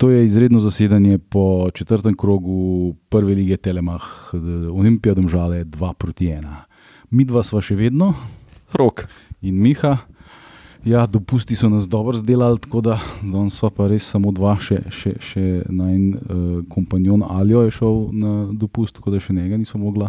to je izredno zasedanje po četrtem krogu prve lige Telemah, Olimpija Domžale 2 proti 1. Mi dva sva še vedno, Rok. in Miha. Ja, dopusti so nas dobro zdelali, tako da danes sva pa res samo dva, še, še, še naj uh, kompanjon Aljo je šel na dopust, tako da še njega nismo mogla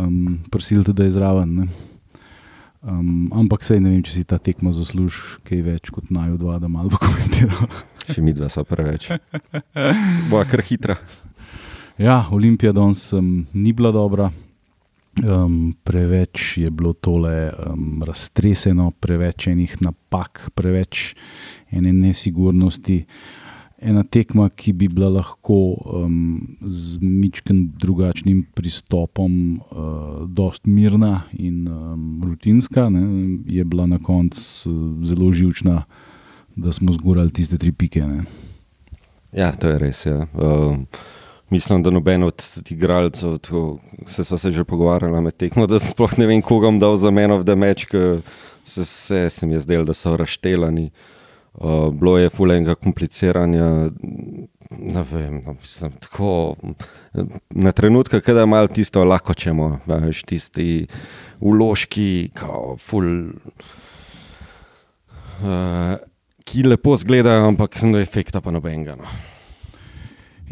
um, prisiliti, da je zraven. ne. Um, ampak sej ne vem, če si ta tekma zasluži kaj več kot naj dva, da malo komentira. Še mi dva so preveč. Boja kar hitra. Ja, Olimpija danes um, ni bila dobra. Um, preveč je bilo tole um, raztreseno, preveč enih napak, preveč ene nesigurnosti. Ena tekma, ki bi bila lahko um, z mičkim drugačnim pristopom, uh, dost mirna in um, rutinska, ne, je bila na koncu uh, zelo živčna, da smo zgorali tiste tri pike. Ne. Ja, to je res. Ja. Um, mislim, da noben od igralcev, tako, se so se že pogovarjali med tekmo, da sploh ne vem, koga bom dal za meno v demeč, ker se, se, se mi je zdelo, da so raštelani. Uh, bilo je fulenga kompliciranja. Ne vem, no, mislim, tako, na trenutke, kada je malo tisto lahko čemo, veš, tisti uložki, kao, ful, uh, ki lepo izgledajo, ampak no, efekta pa nobenega. No.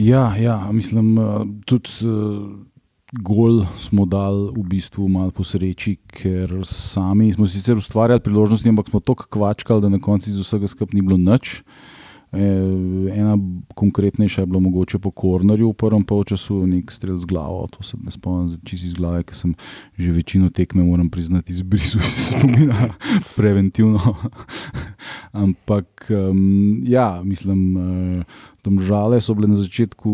Ja, ja, mislim, uh, tudi uh, gol smo dali v bistvu malo po sreči, ker sami smo sicer ustvarjali priložnosti, ampak smo tako kvačkali, da na koncu iz vsega skupaj ni bilo nič. E, ena konkretnejša je bila mogoče po kornerju v prvem polčasu, nek strel z glavo, to se ne spomnim čisto iz glave, ker sem že večino tekme, moram priznati, izbrisal iz spomina, preventivno. Ampak ja, mislim, uh, domžale so bile na začetku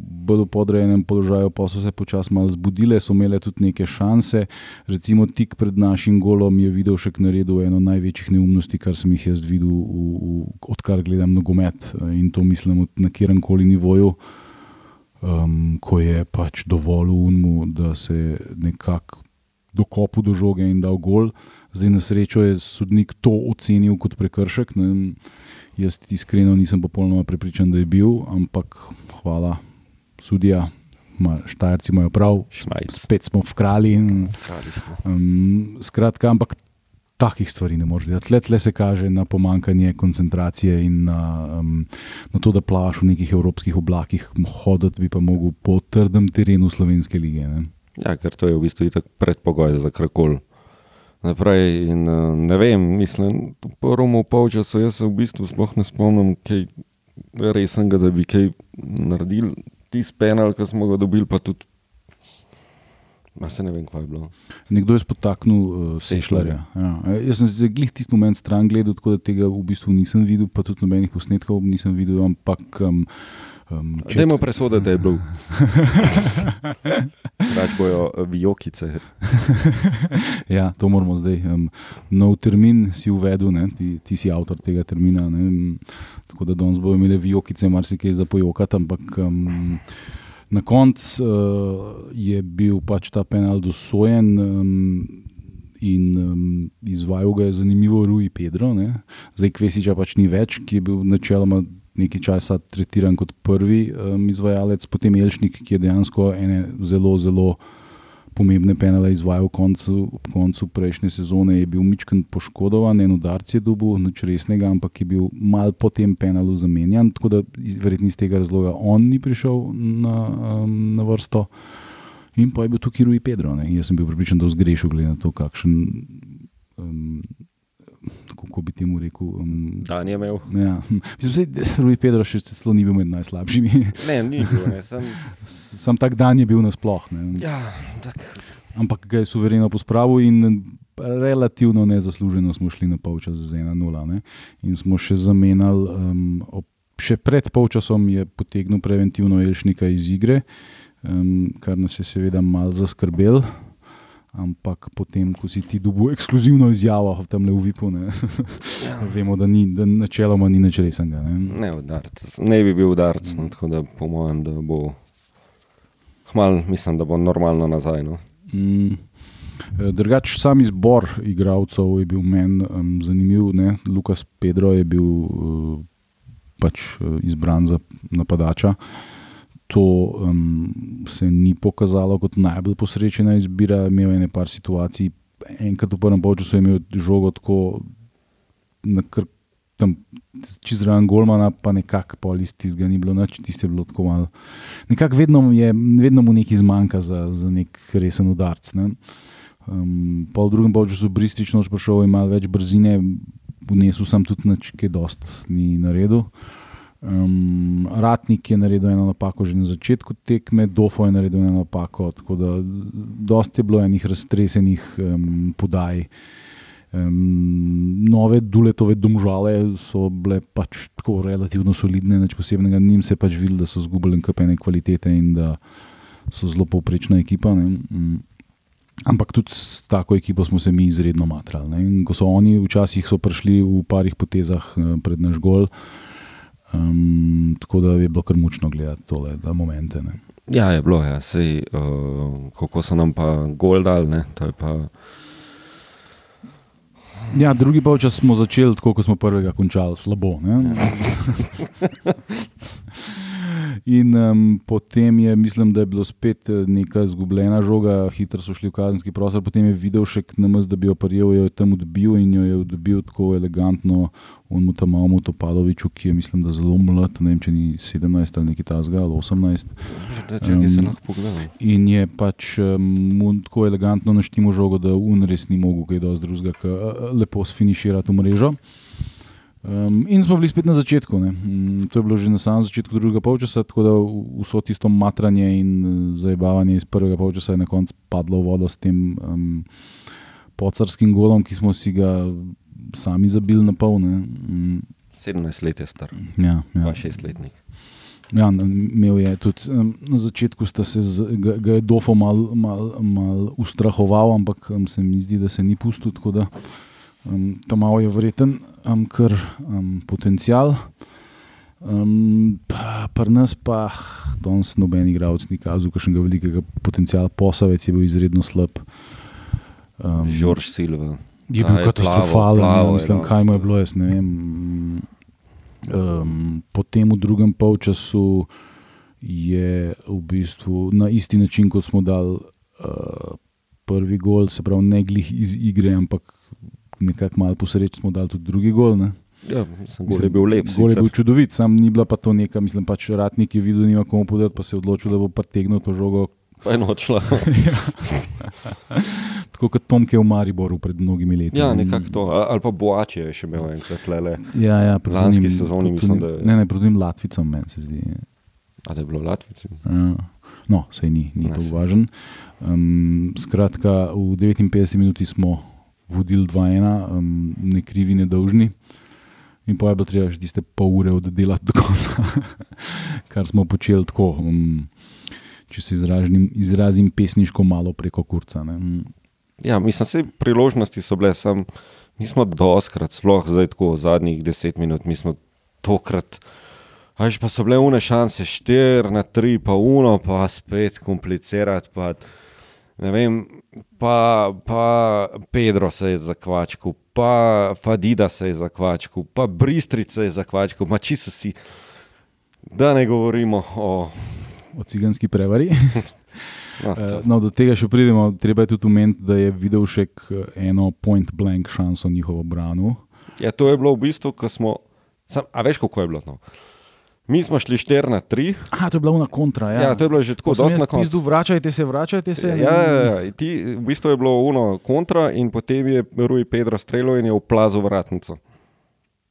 bolj v podrejenem položaju, pa so se počasi malo zbudile, so imele tudi neke šanse. Recimo tik pred našim golom je videl še naredil eno največjih neumnosti, kar sem jih jaz videl, v, v, odkar gledam nogomet in to mislim na kjerem koli nivoju. Um, ko je pač dovolj unmu, da se nekako dokopal do žoge in dal gol. Zdaj, na srečo je sodnik to ocenil kot prekršek. Ne, jaz iskreno nisem popolnoma prepričan, da je bil, ampak hvala, sudija, štajerci imajo prav, Šmajc. spet smo v krali. In, Kralji smo. um, skratka, ampak takih stvari ne moreš delati. Tle, se kaže na pomankanje koncentracije in na, um, na to, da plavaš v nekih evropskih oblakih, hoditi bi pa mogel po trdem terenu slovenske lige. Ne. Ja, ker to je v bistvu itak predpogoj za karkoli. Naprej, in, uh, ne vem, mislim, v prvem polčasu jaz se v bistvu sploh ne spomnim, kaj resnega, da bi kaj naredili. Tisti penal, ki smo ga dobili, pa tudi. Ma se ne vem, kaj je bilo. Nekdo je spotaknil uh, Sešljarja. Ja. E, Jaz sem se glih tisti moment stran gledal, tako da tega v bistvu nisem videl, pa tudi nobenih posnetkov nisem videl. Ampak, um, um, Dajmo presoditi, da je bil. Rač bojo eh, vijokice. ja, to moramo zdaj. Um, nov termin si uvedel, ne, ti, ti si avtor tega termina. Ne, tako da danes bojo imeli vijokice, marsikaj za pojokati. Ampak um, na koncu uh, je bil pač ta penal dosojen. Um, In um, izvajal ga je zanimivo Rui Pedro, ne. zdaj Kvesiča pač ni več, ki je bil načeloma nekaj časa tretiran kot prvi um, izvajalec, potem Elšnik, ki je dejansko ene zelo, zelo pomembne penale izvajal v koncu, v koncu prejšnje sezone, je bil Mičken poškodovan, en udarc je dobil, nič resnega, ampak je bil mal po tem penalu zamenjan, tako da verjetno iz tega razloga on ni prišel na, um, na vrsto. In pa je bil tukaj Rui Pedro. Ne. Jaz sem bil pripričan, da je zgrešil, glede na to, kakšen. Um, kako bi temu rekel? Um, Dan je imel. Ja. Mislim, da Rui Pedro še celo ni bil med najslabšimi. Ne, ni bil, ne, sem. Sam tak dan je bil nasploh. Ne. Ja, tak. Ampak ga je suvereno pospravil in relativno nezasluženo smo šli na polčas z 1-0. ne. In smo še zamenjali, um, še pred polčasom je potegnil preventivno Elšnika iz igre, um, kar nas je seveda malo zaskrbel. Ampak potem, ko si ti dobil ekskluzivno izjavo v tem Levipu, vemo, da, ni, da načeloma ni nič resnega. Ne. Ne, udarc. ne bi bil udarc, no, tako da po mojem, da bo. Hmal, mislim, da bo normalno nazaj. No. Mm. Drugač, sam izbor igralcev je bil meni um, zanimiv. Ne? Lukas Pedro je bil uh, pač izbran za napadača. To um, se ni pokazalo kot najbolj posrečena izbira. Imel je nekaj situacij, enkrat v prvem času je imel žogo tako na krk. Čez raven Golmana, pa nekako pol iz tistega ni bilo noč, tiste je bilo tako malo. Nekako vedno, vedno mu nekaj zmanjka za, za nek resen udarc. Ne. Um, po drugem času Bristič noč prišel in malo več brzine, vnesel sem tudi neč, ki je dost ni naredil. Um, Ratnik je naredil eno napako že na začetku tekme, Dofo je naredil eno napako, tako da dosti je bilo enih raztresenih um, podaj. Um, nove Duletove domžale so bile pač tako relativno solidne, nič posebnega, njim se je pač videlo, da so zgubili nekaj kvalitete in da so zelo povprečna ekipa. Um, ampak tudi s tako ekipo smo se mi izredno matrali. Ko so oni včasih so prišli v parih potezah uh, pred naš gol, um, tako da je bilo kar mučno gledati tole momente. Ne. Ja, je bilo, ja. Sej, uh, kako so nam pa gol dal, ne, to je pa. Ja, drugi pa včasih smo začeli tako, kot smo prvega končali, slabo. In um, potem je, mislim, da je bilo spet eh, neka izgubljena žoga, hitro so šli v kazenski prostor. Potem je videl še KNMS, da bi jo prijel, jo je tam odbil in jo je odbil tako elegantno, on mu tam malo Topaloviču, ki je, mislim, da zelo mlad, ne vem, če ni 17 ali nekaj tasga ali 18. Da, če um, se lahko pogleda. In je pač mu um, tako elegantno naštimo žogo, da un res ni mogel kaj dosti drugega, lepo sfiniširati v mrežo. Um, in smo bili spet na začetku. Um, to je bilo že na samem začetku drugega polčasa, tako da vso tisto matranje in uh, zabavanje iz prvega polčasa je na koncu padlo v vodo s tem um, pocarskim golom, ki smo si ga sami zabili na pol. Um, 17 let je star, ja, ja. 6 letnik. Ja, imel je tudi um, na začetku, da se z, ga, ga je Dofo malo mal, mal ustrahoval, ampak um, se mi zdi, da se ni pustil. Um, ta malo je vreten, um, kar um, potencial. Um, Pri nas pa danes noben igralec ni kazal kakšnega velikega potenciala, posavec je bil izredno slab. Um, Žorž Silva. Je bil katastrofalen, mislim, no, kaj mu je bilo, jaz ne vem. Um, potem v drugem polčasu je v bistvu na isti način, kot smo dali uh, prvi gol, se pravi, ne glih iz igre, ampak nekako malo posreč smo dali tudi drugi gol. Ne? Ja, mislim, gol je bil lep. Gol je bil čudovit, sam ni bila pa to neka, mislim pač ratnik je videl, nima komu podati, pa se je odločil, da bo pretegnil to žogo. Pa je nočla. Tako kot Tom, ki je v Mariboru pred mnogimi leti. Ja, nekako to. Ali pa Boače je še imel enkrat le. Ja, ja, Lanski sezoni mislim, da je. Ne, ne, prodim Latvicom, meni se zdi. A da je bilo Latvicom? Ja. No, sej ni, ni to važen. Um, skratka, v 59 minuti smo vodili 2-1, um, ne krivi, ne dolžni. In pa je bilo treba že tiste pol ure oddelati do konca, kar smo počeli tako, um, če se izražim, izrazim pesniško, malo preko kurca. Ne. Um. Ja, mislim, da priložnosti so bile, sam, mi smo doskrat, sploh zdaj tako zadnjih deset minut, mi smo tokrat. Až pa so bile une šanse, štiri na tri, pa uno, pa spet komplicirati. Pa, vem, pa, pa Pedro se je zakvačil, pa Fadida se je zakvačil, pa Bristrica je zakvačil, pa čisto si. Da ne govorimo o, o ciganski prevari. No, eh, no, do tega še pridemo. Treba je tudi omeniti, da je videl še eno point blank šanso njihovo branu. Ja, to je bilo v bistvu, ko smo. Sam, a veš, kako je bilo? No? Mi smo šli 4 na 3. Aha, to je bila ena kontra. Ja. ja, to je bilo že tako, zelo na koncu. Vračajte se, vračajte se. Ja, ja, ja. Ti, v bistvu je bilo eno kontra, in potem je Rui Pedro streljal in je oplazil vratnico.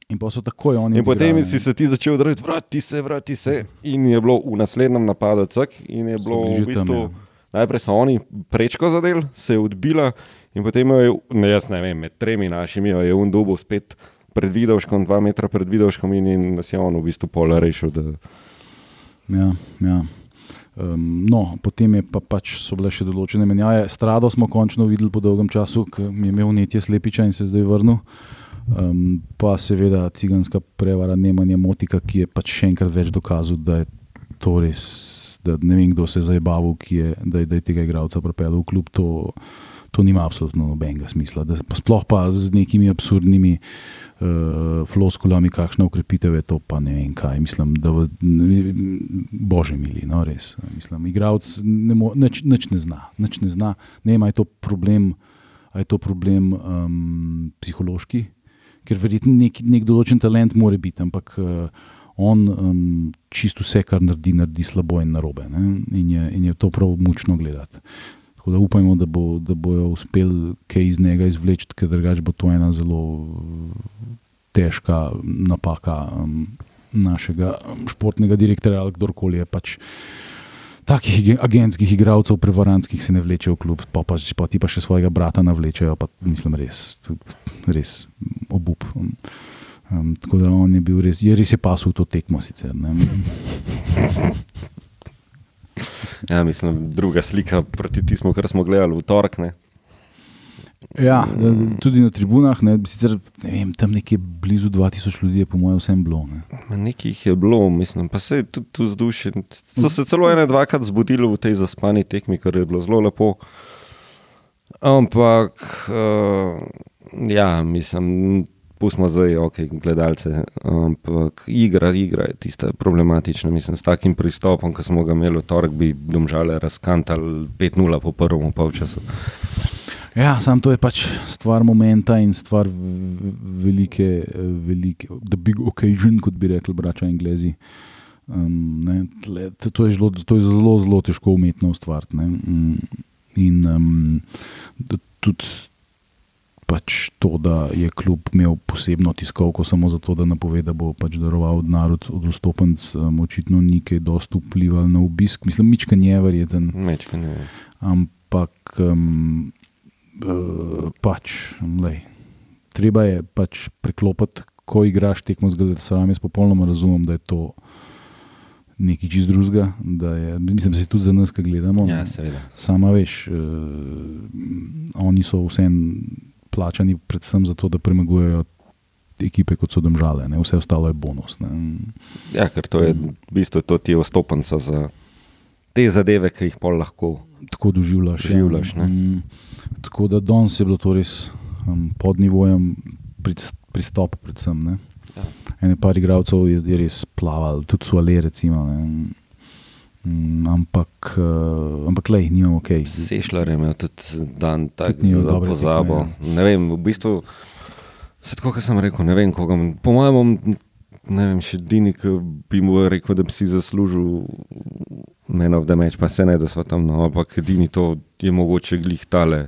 In, takoj, in potem si se ti začel odrejati, vrati se, vrati se. In je bilo v naslednjem napadu cek. In je bilo v bistvu, tam, ja. najprej so oni prečko zadel, se je odbila. In potem je, ne, jaz ne vem, med tremi našimi je Undubu spet pred videoškom, dva metra pred videoškom, in, in nas je on v bistvu pol rešil. Da... Ja, ja. Um, no, potem pa pač so bile še določene menjave. Strado smo končno videli po dolgem času, ki je imel netje slepiča in se je zdaj vrnil. Um, pa seveda ciganska prevara, nemanja motika, ki je pač še enkrat več dokazal, da je to res. Da ne vem, kdo se je zabaval, da, da je tega igralca pripeljal v klub. To, to nima absolutno nobenega smisla. Da, sploh pa z nekimi absurdnimi uh, floskulami, kakšna ukrepitev je to, pa ne vem kaj. Mislim, da v, ne, bože mili, no res. Mislim, igravc ne mo, nič, nič ne zna, nič ne zna. Ne vem, je to problem, je to problem um, psihološki, ker verjetno nek, nek določen talent more biti, ampak. Uh, On um, čisto vse, kar naredi, naredi slabo in narobe. In je, in je to prav mučno gledati. Tako da upajmo, da, bo, da bojo uspeli kaj iz njega izvleči, ker drugače bo to ena zelo težka napaka um, našega um, športnega direktorja ali kdorkoli je pač. Takih agentskih igralcev, prevarantskih se ne vlečejo v klub, pa, pa, pa ti pa še svojega brata navlečejo, pa mislim, res, res obup. Um, um, tako da on je bil res, je res je pasul to tekmo sicer. Ja, mislim, druga slika proti tistemu, kar smo gledali v torek. Ne? Ja, tudi na tribunah, ne, sicer, ne vem, tam nekje blizu 2000 ljudi je, po mojem, vsem bilo. Ne. Nekaj jih je bilo, mislim, pa se je tudi tu zdušili. So se celo ene, dvakrat zbudili v tej zaspani tekmi, kar je bilo zelo lepo. Ampak, uh, ja, mislim, pustimo zdaj, ok, gledalce. Ampak igra, igra je tista problematična. Mislim, s takim pristopom, ki smo ga imeli v torek, bi domžale razkantali 5-0 po prvem polčasu. Ja, sam to je pač stvar momenta in stvar velike, velike, the big occasion, kot bi rekli, brača Englezi. Um, ne, tle, to, je žlo, to je zelo, zelo težko umetno ustvariti. Um, in um, tudi pač to, da je klub imel posebno tiskovko samo zato, da napove, da bo pač daroval narod od vstopenc, um, očitno ni kaj dosti vplival na obisk. Mislim, mička je verjeten. Mička je. Ampak um, uh, pač, lej, treba je pač preklopiti, ko igraš tekmo z GDS-om. Jaz popolnoma razumem, da je to. Nekaj čist drugega, da je, mislim, da se tudi za nas, ki gledamo. Ja, seveda. Sama veš, uh, oni so vseeno plačani predvsem zato, da premagujejo ekipe, kot so domžale, ne? vse ostalo je bonus. Ne? Ja, ker to je v bistvu to ti ostopenca za te zadeve, ki jih pol lahko tako doživljaš. Ja. doživljaš um, tako da danes je bilo to res um, pod nivojem pristopa, predvsem. Ne? Ja. Ene par igralcev je, je res plaval, tudi so ali recimo. Ne? Mm, ampak, uh, ampak le, nimamo kaj. Sešljar je imel tudi dan, tako da je pozabo. Ja. Ne vem, v bistvu, se tako, kot sem rekel, ne vem, koga. Po mojem, ne vem, še Dini, ki bi mu rekel, da bi si zaslužil meno v demeč, pa se ne, da so tam, no, ampak Dini to je mogoče glih tale.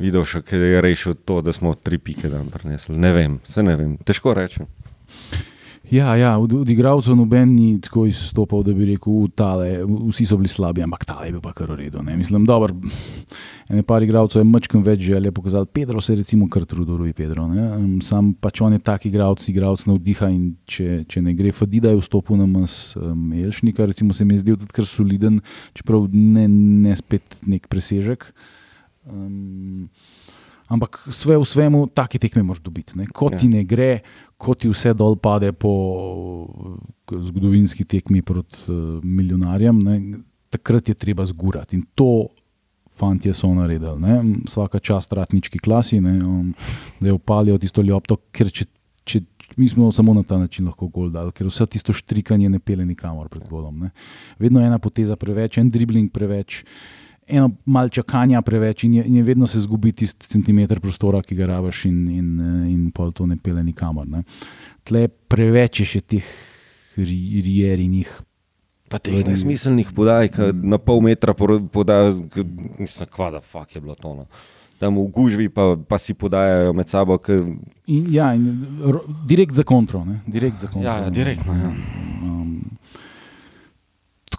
Videl še, ker je rešil to, da smo tri pike dan prenesli. Ne vem, se ne vem, težko rečem. Ja, ja od, od igralcev noben ni tako izstopal, da bi rekel, tale, vsi so bili slabi, ampak ta je bil pa kar v redu. Ne. Mislim, da je par igralcev mačkam več želje pokazati. Pedro se je recimo kar trudil, Rui Pedro. Ne. Sam pač on je tak igralec, igralec navdiha in če, če ne gre, Fadida je vstopil na mas um, Elšnika, recimo se mi je zdel tudi kar soliden, čeprav ne, ne spet nek presežek. Um, Ampak vse v svemu, take tekme moraš dobiti. Ko ti ja. ne gre, ko ti vse dol pade po zgodovinski tekmi proti uh, milijonarjem, ne, takrat je treba zgurati. In to fanti so naredili. Ne. Vsaka čast ratnički klasi, ne, um, da je opalijo tisto ljubto, ker če, če, mi smo samo na ta način lahko gol dali, ker vse tisto štrikanje ne pele nikamor pred golom. Ne. Vedno je ena poteza preveč, en dribling preveč eno malo čakanja preveč in je, in je vedno se zgubi tisti centimeter prostora, ki ga rabiš, in, in, in pol to ne pele nikamor. Ne. Tle preveč je še teh rierinih. Pa teh nesmiselnih podaj, ki na pol metra podajo, mislim, kvada, fuk je bilo to. No. Tam v gužvi pa, pa si podajajo med sabo. K... In, ja, in, ro, direkt za kontro. Direkt za kontro. Ja, ja, direktno. Ja.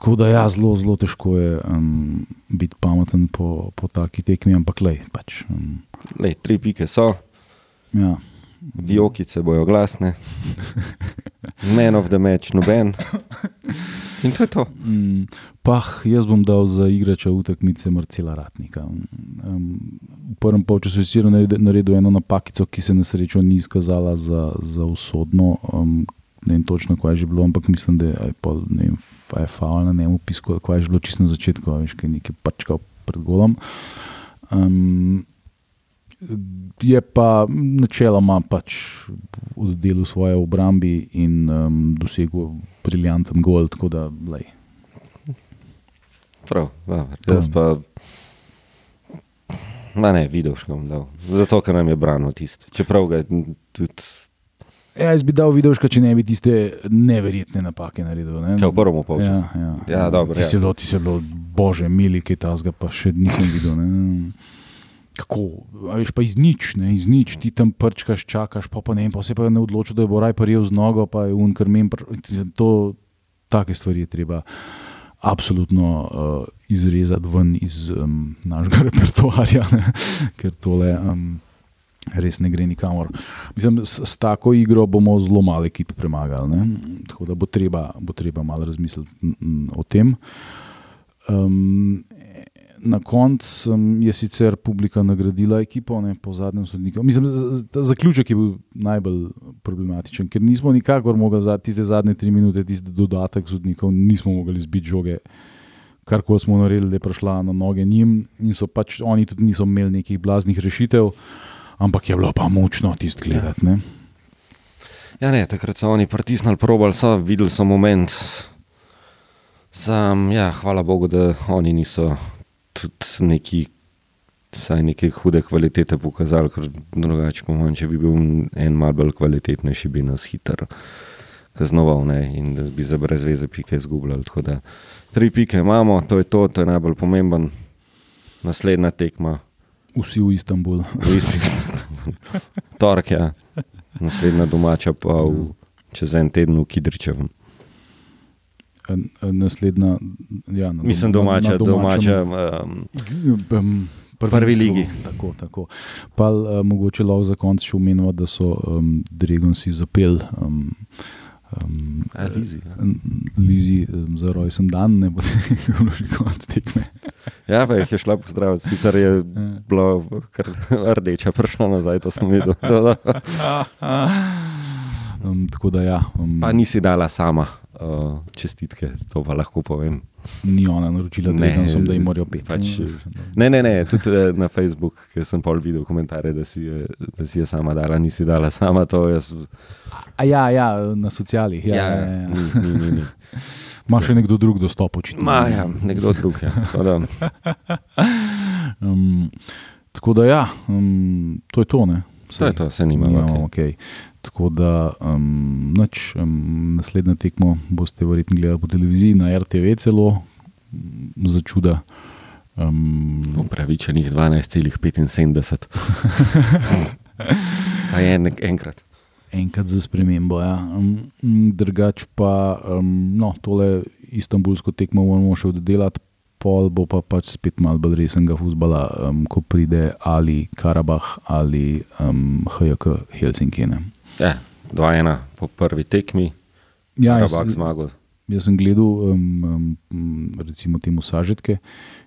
Tako da ja, zelo, zelo težko je um, biti pameten po, po taki tekmi, ampak le. Pač, um. lej, tri pike so. Ja. Vijokice bojo glasne, men of the match, noben. In to je to. Um, pah, jaz bom dal za igrača v tekmice Marcela Ratnika. Um, v prvem polčasu je sicer naredil eno napakico, ki se na srečo ni izkazala za, za usodno. Um, ne vem točno, kaj je že bilo, ampak mislim, da je, pol, ne vem, je faul na njemu pisal, kaj je bilo čisto na začetku, veš, kaj je nekaj pačkal pred golom. Um, je pa načeloma pač oddelil svoje obrambi in um, dosegel briljanten gol. Da, Prav, jaz pa. Ma ne, videl sem ga. Zato, ker nam je branil tisti. Čeprav ga tudi. Ja, jaz bi dal video, če ne bi tiste neverjetne napake naredil. Ne? Če v prvem polčasu. Ja, ja. ja, dobro. Ti si zelo, ti si zelo, bože, mili, ki ta zga pa še nisem videl. Ne? Kako, veš, pa iz nič, ne, iz nič, ti tam prčkaš, čakaš, pa, pa ne, pa se pa ne odločiš, da bo raj paril z nogo, pa je unkar men. To, take stvari je treba absolutno uh, izrezati ven iz um, našega repertoarja, ker tole. Um, res ne gre nikamor. Mislim, s, s tako igro bomo zelo malo ekip premagali. Ne? Tako da bo treba, bo treba malo razmisliti o tem. Um, na koncu je sicer publika nagradila ekipo, ne, po zadnjem sodniku. Mislim, zaključek je bil najbolj problematičen, ker nismo nikakor mogli za tiste zadnje tri minute, tiste dodatek sodnikov, nismo mogli zbiti žoge. Kar koli smo naredili, da je prišla na noge njim, in so pač oni tudi niso imeli nekih blaznih rešitev. Uh, ampak je bilo pa močno tisto gledati. Ja. ja, ne, takrat so oni pritisnili, probali so, videli so moment. Sam, ja, hvala Bogu, da oni niso tudi neki, saj neke hude kvalitete pokazali, ker drugače, če bi bil en mal bolj kvalitetnejši, bi nas hitro kaznoval ne, in da bi za brez veze pike izgubljali. Tako da tri pike imamo, to je to, to je najbolj pomemben. Naslednja tekma. Vsi v Istanbulu. Vsi v Istanbulu. Torek, ja. Naslednja domača pa v, čez en teden v Kidričevem. Naslednja, ja, na, Mislim, domača, na, na domača. Um, Prvi ligi. Tako, tako. Pa, uh, mogoče lahko za konec še omenimo, da so um, Dregonsi zapeli um, Um, Lizi, ja. Lizi um, za rojsten dan, ne bo bilo že konec tekme. ja, pa jih je šla pozdraviti, sicer je ja. bila rdeča, prišla nazaj, to sem videl. um, tako da ja. Um, pa nisi dala sama uh, čestitke, to pa lahko povem ni ona naročila, da, ne, sem, da jim morajo peti. Pač, ne, ne, ne, tudi eh, na Facebooku, ker sem pol videl komentarje, da si, je, da si je sama dala, nisi dala sama to. Jaz... A ja, ja, na socialih. Ja, ja, ja, ja. Ni, ni, ni, ni. Ma še nekdo drug dostop očitno. Ma ja, nekdo drug, ja. um, tako da ja, um, to je to, ne. Vse, to je to, se nima. No, okay. okay. Tako da um, nač, um, naslednjo tekmo boste verjetno gledali po televiziji, na RTV celo za čuda. Um, Upravičenih 12,75. Saj en, enkrat. Enkrat za spremembo. Ja. Um, drugač pa um, no, tole istambulsko tekmo moramo še oddelati. Pol bo pa pač spet malo bolj resnega futbola, um, ko pride ali Karabah ali um, HJK Helsinki. Ne. Ja, 2-1 po prvi tekmi, ja, jaz, zmagal. Jaz sem gledal, um, um, recimo, temu sažetke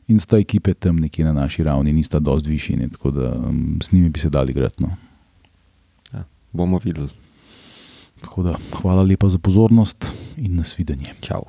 in sta ekipe tam nekje na naši ravni, nista dosti višji, tako da um, s njimi bi se dali igrati. No. Ja, bomo videli. Da, hvala lepa za pozornost in nasvidenje. Čau.